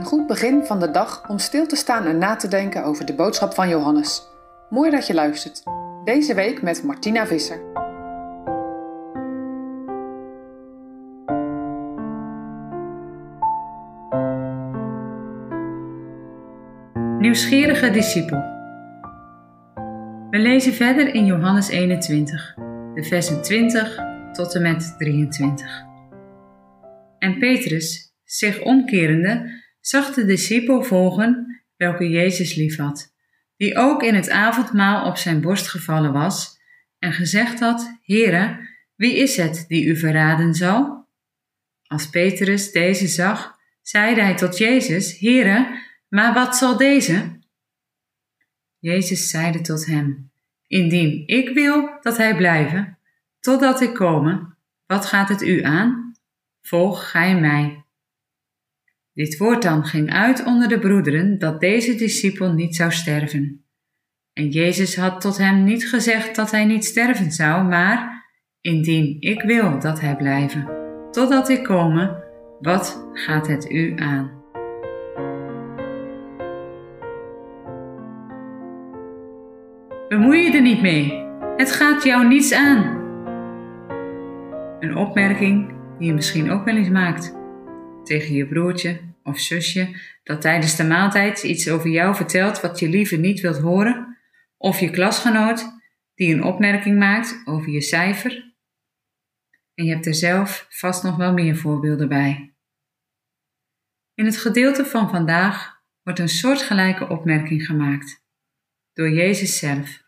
Een goed begin van de dag om stil te staan en na te denken over de boodschap van Johannes. Mooi dat je luistert. Deze week met Martina Visser. Nieuwsgierige discipel. We lezen verder in Johannes 21, de versen 20 tot en met 23. En Petrus, zich omkerende, zag de discipel volgen welke Jezus liefhad, die ook in het avondmaal op zijn borst gevallen was en gezegd had, Heere, wie is het die u verraden zal? Als Petrus deze zag, zeide hij tot Jezus, Heere, maar wat zal deze? Jezus zeide tot hem, Indien ik wil dat hij blijven, totdat ik komme, wat gaat het u aan? Volg gij mij. Dit woord dan ging uit onder de broederen dat deze discipel niet zou sterven. En Jezus had tot hem niet gezegd dat hij niet sterven zou, maar indien ik wil dat hij blijven, totdat ik komme, wat gaat het u aan? Bemoei je er niet mee. Het gaat jou niets aan. Een opmerking die je misschien ook wel eens maakt tegen je broertje of zusje dat tijdens de maaltijd iets over jou vertelt wat je liever niet wilt horen, of je klasgenoot die een opmerking maakt over je cijfer. En je hebt er zelf vast nog wel meer voorbeelden bij. In het gedeelte van vandaag wordt een soortgelijke opmerking gemaakt door Jezus zelf.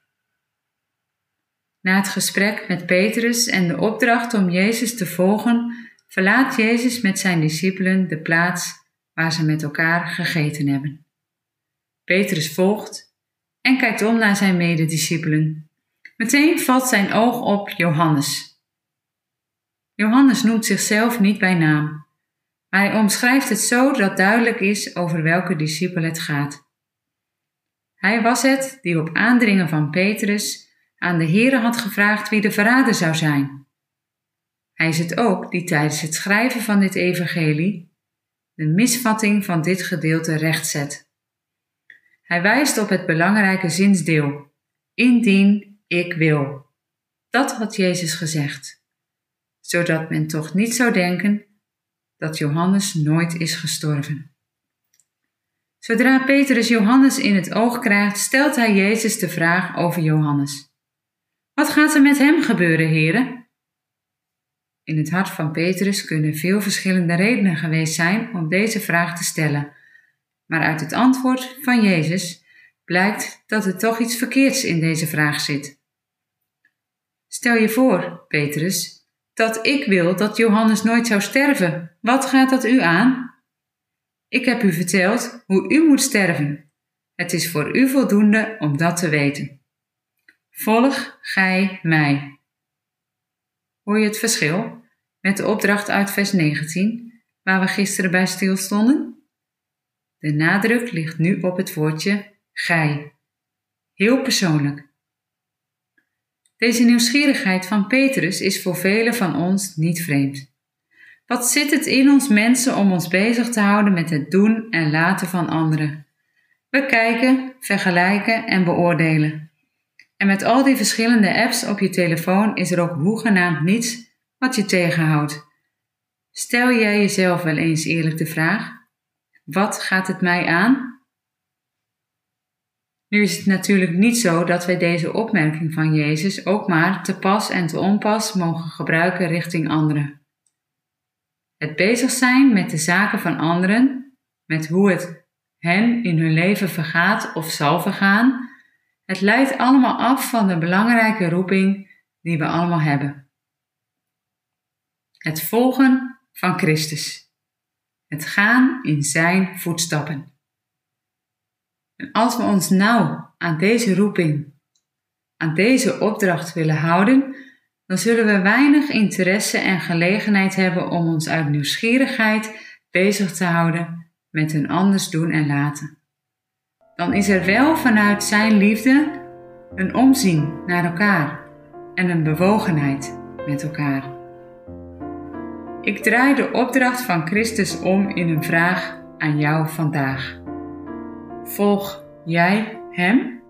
Na het gesprek met Petrus en de opdracht om Jezus te volgen, verlaat Jezus met zijn discipelen de plaats waar ze met elkaar gegeten hebben. Petrus volgt en kijkt om naar zijn medediscipelen. Meteen valt zijn oog op Johannes. Johannes noemt zichzelf niet bij naam, maar hij omschrijft het zo dat duidelijk is over welke discipel het gaat. Hij was het die op aandringen van Petrus aan de Heere had gevraagd wie de verrader zou zijn. Hij is het ook die tijdens het schrijven van dit evangelie de misvatting van dit gedeelte rechtzet. Hij wijst op het belangrijke zinsdeel: indien ik wil. Dat had Jezus gezegd, zodat men toch niet zou denken dat Johannes nooit is gestorven. Zodra Petrus Johannes in het oog krijgt, stelt hij Jezus de vraag over Johannes. Wat gaat er met hem gebeuren, heren? In het hart van Petrus kunnen veel verschillende redenen geweest zijn om deze vraag te stellen. Maar uit het antwoord van Jezus blijkt dat er toch iets verkeerds in deze vraag zit. Stel je voor, Petrus, dat ik wil dat Johannes nooit zou sterven. Wat gaat dat u aan? Ik heb u verteld hoe u moet sterven. Het is voor u voldoende om dat te weten. Volg gij mij. Hoor je het verschil met de opdracht uit vers 19, waar we gisteren bij stilstonden? De nadruk ligt nu op het woordje gij. Heel persoonlijk. Deze nieuwsgierigheid van Petrus is voor velen van ons niet vreemd. Wat zit het in ons mensen om ons bezig te houden met het doen en laten van anderen? We kijken, vergelijken en beoordelen. En met al die verschillende apps op je telefoon is er ook hoegenaamd niets wat je tegenhoudt. Stel jij jezelf wel eens eerlijk de vraag: wat gaat het mij aan? Nu is het natuurlijk niet zo dat wij deze opmerking van Jezus ook maar te pas en te onpas mogen gebruiken richting anderen. Het bezig zijn met de zaken van anderen, met hoe het hen in hun leven vergaat of zal vergaan, het leidt allemaal af van de belangrijke roeping die we allemaal hebben. Het volgen van Christus. Het gaan in zijn voetstappen. En als we ons nou aan deze roeping, aan deze opdracht willen houden, dan zullen we weinig interesse en gelegenheid hebben om ons uit nieuwsgierigheid bezig te houden met een anders doen en laten dan is er wel vanuit Zijn liefde een omzien naar elkaar en een bewogenheid met elkaar. Ik draai de opdracht van Christus om in een vraag aan jou vandaag? Volg jij Hem?